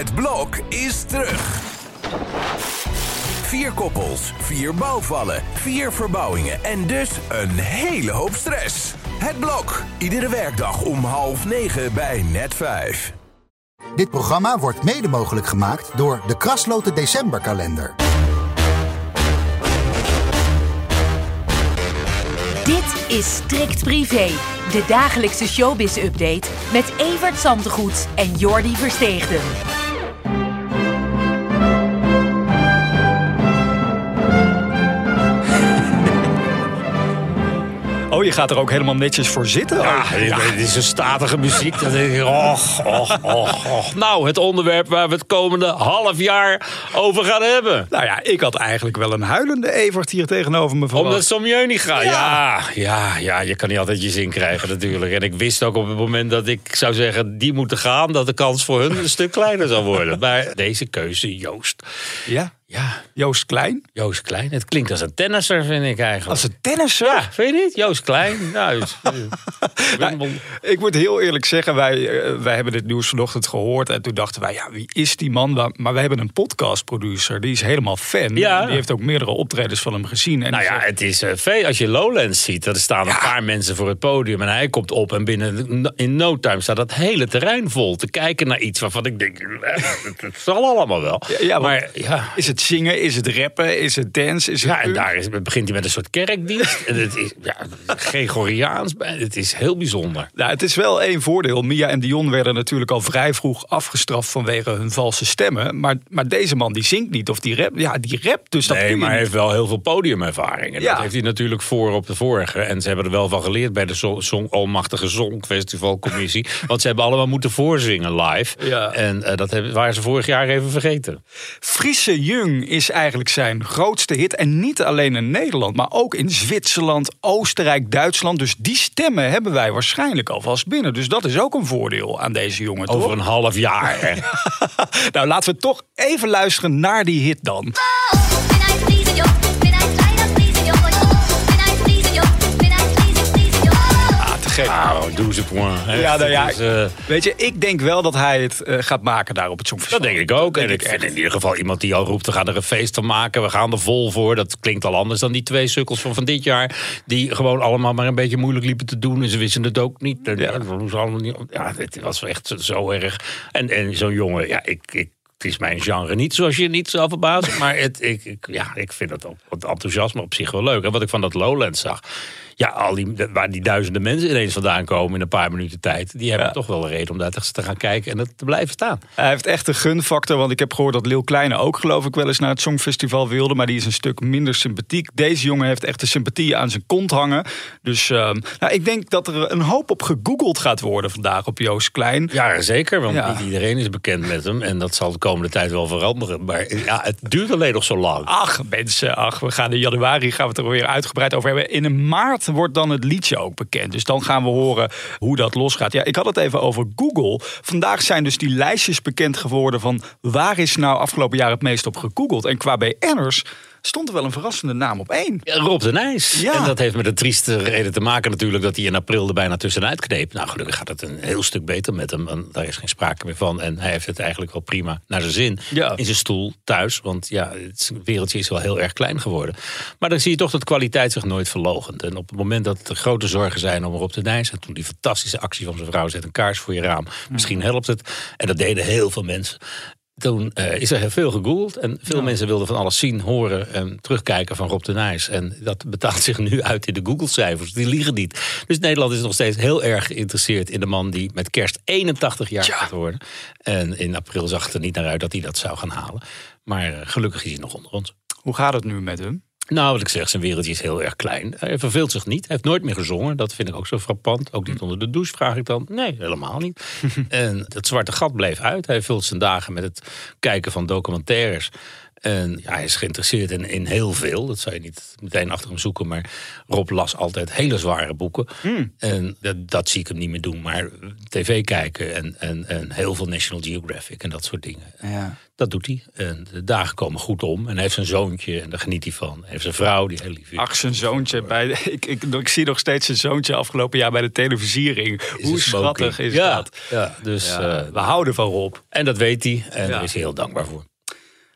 Het blok is terug. Vier koppels, vier bouwvallen, vier verbouwingen en dus een hele hoop stress. Het blok, iedere werkdag om half negen bij net vijf. Dit programma wordt mede mogelijk gemaakt door de Krasloten Decemberkalender. Dit is Strikt Privé, de dagelijkse showbiz-update met Evert Zantegoed en Jordi Versteegden. Oh, je gaat er ook helemaal netjes voor zitten? Ja, Oh, dit is een statige muziek. Dan denk ik, och, och, och, och. Nou, het onderwerp waar we het komende half jaar over gaan hebben. Nou ja, ik had eigenlijk wel een huilende Evert hier tegenover me verwacht. Omdat Somjeu niet gaat. Ja. ja, ja, je kan niet altijd je zin krijgen natuurlijk. En ik wist ook op het moment dat ik zou zeggen, die moeten gaan... dat de kans voor hun een stuk kleiner zou worden. Maar deze keuze, Joost. Ja, Ja, Joost Klein. Joost Klein. Het klinkt als een tennisser, vind ik eigenlijk. Als een tennisser. Ja, vind je niet? Joost Klein. Nou, is- Nou, ik moet heel eerlijk zeggen, wij, eh, wij hebben dit nieuws vanochtend gehoord. En toen dachten wij, ja, wie is die man? Maar- Maar we hebben een podcastproducer, die is helemaal fan. Ja. Die heeft ook meerdere optredens van hem gezien. En Nou ja, zegt, het is veel. Als je Lowlands ziet, er staan een paar mensen voor het podium en hij komt op en binnen in no time staat dat hele terrein vol te kijken naar iets waarvan ik denk, het, zal allemaal wel. ja, maar maar ja. is het zingen, is het rappen, is het dance, is het... Ja, en daar is, begint hij met een soort kerkdienst. En het is ja, Gregoriaans. Het is heel bijzonder. Nou, het is wel één voordeel. Mia en Dion werden natuurlijk al vrij vroeg afgestraft vanwege hun valse stemmen. Maar, maar deze man die zingt niet of die rapt. Ja, die rapt, dus dat Nee, maar hij heeft wel heel veel podiumervaring. En Ja. dat heeft hij natuurlijk voor op de vorige. En ze hebben er wel van geleerd bij de Song, Song, Almachtige Songfestivalcommissie. want ze hebben allemaal moeten voorzingen live. Ja. En eh, dat hebben, waren ze vorig jaar even vergeten. Friese Jung is eigenlijk zijn grootste hit. En niet alleen in Nederland, maar ook in Zwitserland, Oostenrijk, Duitsland. Dus die stemmen hebben wij waarschijnlijk alvast binnen. Dus dat is ook een voordeel aan deze jongen, toch? Over een half jaar. Hè? Nou, laten we toch even luisteren naar die hit dan. Gek. Nou, 12 points. hè. Ja, nou ja, eh, Weet je, ik denk wel dat hij het eh, gaat maken daar op het Songfestival. dat denk ik ook. Dat En ik in ieder geval iemand die al roept... we gaan er een feest van maken, we gaan er vol voor. Dat klinkt al anders dan die twee sukkels van, van dit jaar... die gewoon allemaal maar een beetje moeilijk liepen te doen. En ze wisten het ook niet. En, ja. dat was allemaal niet ja, het was echt zo erg. En, en zo'n jongen, ja, ik... ik het is mijn genre niet, zoals je niet zou verbazen. Maar het, ik, ik, ja, ik vind het, op, het enthousiasme op zich wel leuk. En wat ik van dat Lowlands zag... Ja, al die, waar die duizenden mensen ineens vandaan komen in een paar minuten tijd... die hebben Ja. toch wel een reden om daar te gaan kijken en dat te blijven staan. Hij heeft echt een gunfactor, want ik heb gehoord dat Leeuw Kleine ook geloof ik wel eens naar het Songfestival wilde. Maar die is een stuk minder sympathiek. Deze jongen heeft echt de sympathie aan zijn kont hangen. Dus ehm, nou, ik denk dat er een hoop op gegoogeld gaat worden vandaag op Joost Klein. Ja, zeker, want Ja. niet iedereen is bekend met hem. En dat zal de komende tijd wel veranderen. Maar ja, het duurt alleen nog zo lang. Ach, mensen, ach, we gaan in januari gaan we het er weer uitgebreid over hebben. In een maart wordt dan het liedje ook bekend. Dus dan gaan we horen hoe dat losgaat. Ja, ik had het even over Google. Vandaag zijn dus die lijstjes bekend geworden van waar is nou afgelopen jaar het meest op gegoogeld. En qua BN'ers stond er wel een verrassende naam op één. Ja, Rob de Nijs. Ja. En dat heeft met de trieste reden te maken natuurlijk... dat hij in april er bijna tussenuit kneep. Nou, gelukkig gaat het een heel stuk beter met hem. En daar is geen sprake meer van. En hij heeft het eigenlijk wel prima naar zijn zin. Ja. In zijn stoel thuis. Want ja, het wereldje is wel heel erg klein geworden. Maar dan zie je toch dat kwaliteit zich nooit verlogent. En op het moment dat er grote zorgen zijn om Rob de Nijs... en toen die fantastische actie van zijn vrouw... zet een kaars voor je raam. Misschien helpt het. En dat deden heel veel mensen. Toen eh, is er heel veel gegoogeld en veel mensen wilden van alles zien, horen en terugkijken van Rob de Nijs. En dat betaalt zich nu uit in de Google-cijfers. Die liegen niet. Dus Nederland is nog steeds heel erg geïnteresseerd in de man die met kerst 81 jaar Ja. gaat worden. En in april zag het er niet naar uit dat hij dat zou gaan halen. Maar eh, gelukkig is hij nog onder ons. Hoe gaat het nu met hem? Nou, wat ik zeg, zijn wereldje is heel erg klein. Hij verveelt zich niet. Hij heeft nooit meer gezongen. Dat vind ik ook zo frappant. Ook niet onder de douche, vraag ik dan. Nee, helemaal niet. en het zwarte gat bleef uit. Hij vult zijn dagen met het kijken van documentaires. En ja, hij is geïnteresseerd in, in heel veel. Dat zou je niet meteen achter hem zoeken. Maar Rob las altijd hele zware boeken. En dat, dat zie ik hem niet meer doen. Maar tv kijken en, en, en heel veel National Geographic en dat soort dingen. Ja. Dat doet hij. En de dagen komen goed om. En hij heeft zijn zoontje en daar geniet hij van. Hij heeft zijn vrouw die heel lief is. Ach, zijn zoontje. Bij de- ik, ik, ik zie nog steeds zijn zoontje afgelopen jaar bij de televisiering. Is Hoe schattig is ja, dat? Ja, dus, Ja, eh, we houden van Rob. en dat weet hij. En daar is hij heel dankbaar voor.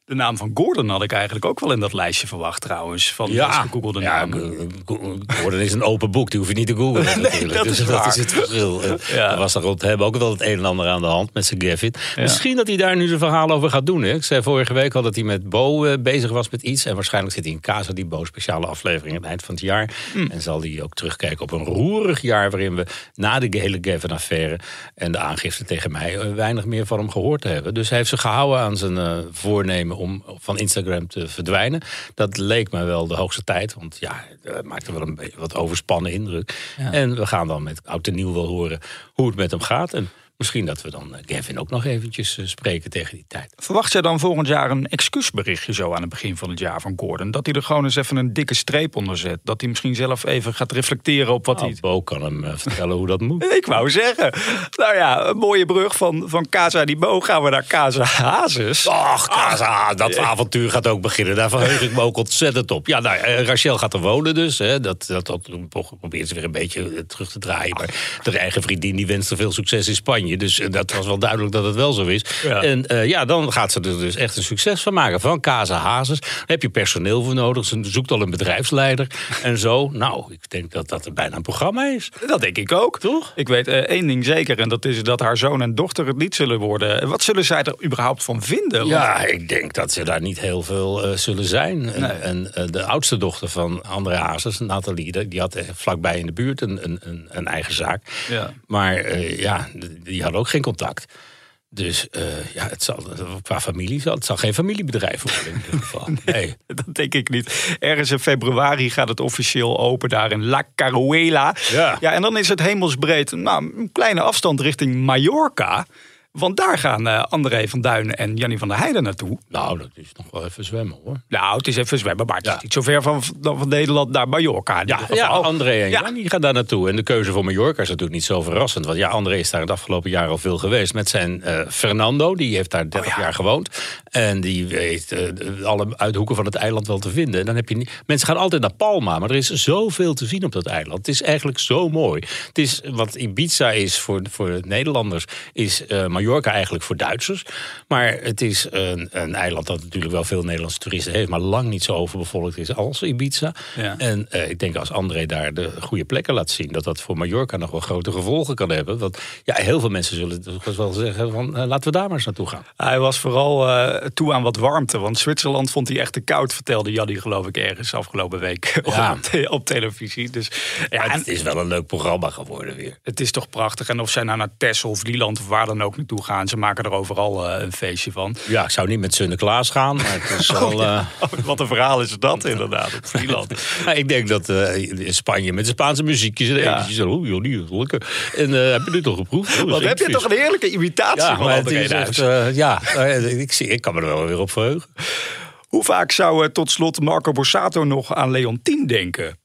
De naam van Gordon had ik eigenlijk ook wel in dat lijstje verwacht trouwens. Van de gegoogelde ja. Gordon is een open boek, die hoef je niet te googlen. natuurlijk. dat dus is dat waar. is het verschil. Ja. Er was er rond hem ook wel het een en ander aan de hand met zijn Gavin. Misschien dat hij daar nu zijn verhaal over gaat doen. Hè? Ik zei vorige week al dat hij met Bo eh, bezig was met iets. En waarschijnlijk zit hij in Casa die Bo speciale aflevering aan het eind van het jaar. Hm. En zal hij ook terugkijken op een roerig jaar waarin we na de hele Gavin-affaire en de aangifte tegen mij eh, weinig meer van hem gehoord hebben. Dus hij heeft zich gehouden aan zijn eh, voornemen om van Instagram te verdwijnen. Dat leek me wel de hoogste tijd, want ja, het maakte wel een beetje wat overspannen indruk. En we gaan dan met oud en nieuw wel horen hoe het met hem gaat. En misschien dat we dan eh, Gavin ook nog eventjes eh, spreken tegen die tijd. Verwacht jij dan volgend jaar een excuusberichtje zo aan het begin van het jaar van Gordon? Dat hij er gewoon eens even een dikke streep onder zet. Dat hij misschien zelf even gaat reflecteren op wat Nou, hij... Bo kan hem eh, vertellen hoe dat moet. Ik wou zeggen. Nou ja, een mooie brug van, van Casa di Bo gaan we naar Casa Hazes. Ach, Casa, dat avontuur gaat ook beginnen. Daar verheug ik me ook ontzettend op. Ja, nou, Rachel gaat er wonen dus. Hè. Dat, dat, dat probeert ze weer een beetje terug te draaien. Maar de eigen vriendin die wenst er veel succes in Spanje. Dus eh, dat was wel duidelijk dat het wel zo is. Ja. En eh, ja, dan gaat ze er dus echt een succes van maken. Van Casa Hazes. Daar heb je personeel voor nodig. Ze zoekt al een bedrijfsleider en zo. Nou, ik denk dat dat er bijna een programma is. Dat denk ik ook. Toch? Ik weet eh, één ding zeker. En dat is dat haar zoon en dochter het niet zullen worden. Wat zullen zij er überhaupt van vinden? Want- Ja, ik denk dat ze daar niet heel veel zullen zijn. En, Nee. en de oudste dochter van André Hazes, Nathalie, die- had vlakbij in de buurt een, een, een, eigen zaak. Ja. Maar ja, die hadden ook geen contact. Dus eh, ja, het zal, qua familie zal het zal geen familiebedrijf worden in ieder geval. Nee. Dat denk ik niet. Ergens in februari gaat het officieel open daar in La Caruela. Ja. ja en dan is het hemelsbreed nou, een kleine afstand richting Mallorca. Want daar gaan eh, André van Duinen en Jannie van der Heijden naartoe. Nou, dat is nog wel even zwemmen hoor. Nou, het is even zwemmen, maar het Ja. is niet zo ver van, van Nederland naar Mallorca. Ja, ja. André en Ja. Gaan daar naartoe. En de keuze voor Mallorca is natuurlijk niet zo verrassend. Want ja, André is daar het afgelopen jaar al veel geweest. Met zijn eh, Fernando, die heeft daar 30 Oh ja. jaar gewoond. En die weet eh, alle uithoeken van het eiland wel te vinden. En dan heb je niet... Mensen gaan altijd naar Palma, maar er is zoveel te zien op dat eiland. Het is eigenlijk zo mooi. Het is wat Ibiza is voor, voor de Nederlanders, is eh, Mallorca eigenlijk voor Duitsers. Maar het is een, een eiland dat natuurlijk wel veel Nederlandse toeristen heeft, maar lang niet zo overbevolkt is als Ibiza. Ja. En eh, ik denk als André daar de goede plekken laat zien, dat dat voor Mallorca nog wel grote gevolgen kan hebben. Want ja, heel veel mensen zullen wel zeggen van eh, laten we daar maar eens naartoe gaan. Hij was vooral eh, toe aan wat warmte. Want Zwitserland vond hij echt te koud, vertelde Jannie geloof ik ergens afgelopen week Ja. op, te- op televisie. Dus ja, en het is wel een leuk programma geworden weer. het is toch prachtig. En of zij nou naar Texel of Lieland of waar dan ook naartoe gaan, ze maken er overal eh, een feestje van. Ja, ik zou niet met Sinterklaas gaan, maar het is wel... eh, Oh, wat een verhaal is dat inderdaad op Vlieland. Nou, ik denk dat eh, in Spanje met de Spaanse muziekjes en Ja. zo, oeh, joh, die lekker. En heb je dit toch geproefd? Oh, Wat heb je toch een heerlijke imitatie Ja, van André ja, ik, zie, ik kan me er wel weer op verheugen. Hoe vaak zou tot slot Marco Borsato nog aan Leontien denken?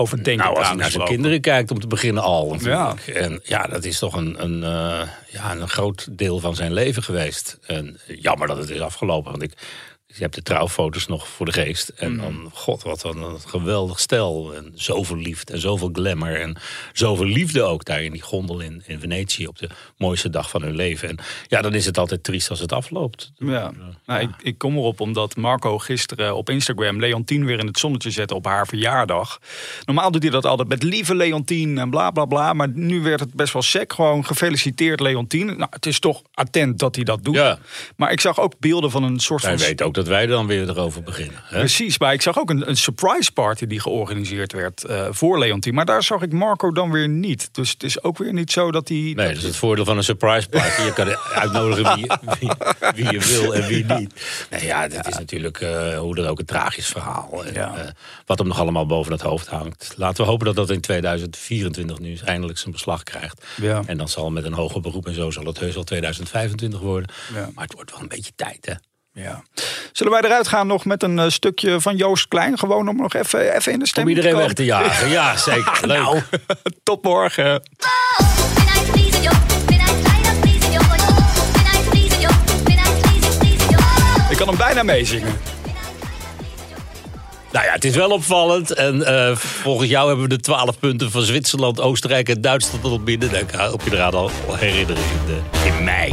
Over denken Nou, als hij naar zijn kinderen kijkt, om te beginnen al. Natuurlijk. En ja, dat is toch een, een, eh, ja, een groot deel van zijn leven geweest. En jammer dat het is afgelopen, want ik, je hebt de trouwfoto's nog voor de geest. En dan, god, wat een, geweldig stel. En zoveel liefde en zoveel glamour. En zoveel liefde ook daar in die gondel in, in Venetië op de mooiste dag van hun leven. En ja, dan is het altijd triest als het afloopt. Ja, nou, Ik, ik kom erop omdat Marco gisteren op Instagram Leontien weer in het zonnetje zette op haar verjaardag. Normaal doet hij dat altijd met lieve Leontien en bla bla bla. Maar nu werd het best wel sec. Gewoon gefeliciteerd Leontien. Nou, het is toch attent dat hij dat doet. Ja. Maar ik zag ook beelden van een soort Wij van. weten ook dat wij dan weer erover beginnen. Hè? Precies, maar ik zag ook een, een surprise party die georganiseerd werd eh, voor Leontien. Maar daar zag ik Marco dan weer niet. Dus het is ook weer niet zo dat hij. Nee, dat is het voordeel van een surprise party. Je kan uitnodigen wie, wie, wie je wil en wie niet. Nee, ja, dit is natuurlijk eh, hoe dan ook een tragisch verhaal. En, Ja. eh, wat hem nog allemaal boven het hoofd hangt. Laten we hopen dat dat in 2024 nu eindelijk zijn beslag krijgt. Ja. En dan zal met een hoger beroep en zo zal het heus wel 2025 worden. Ja. Maar het wordt wel een beetje tijd, hè? Ja. Zullen wij eruit gaan nog met een eh, stukje van Joost Klein? Gewoon om nog even, even in de Om stemming iedereen te weg te jagen. Ja, zeker. Leuk. Nou, tot morgen. Ik kan hem bijna meezingen. Nou ja, het is wel opvallend. En eh, volgens jou hebben we de 12 punten van Zwitserland, Oostenrijk en Duitsland al binnen. Dan hoop je eraan al herinneren in, de, in mei.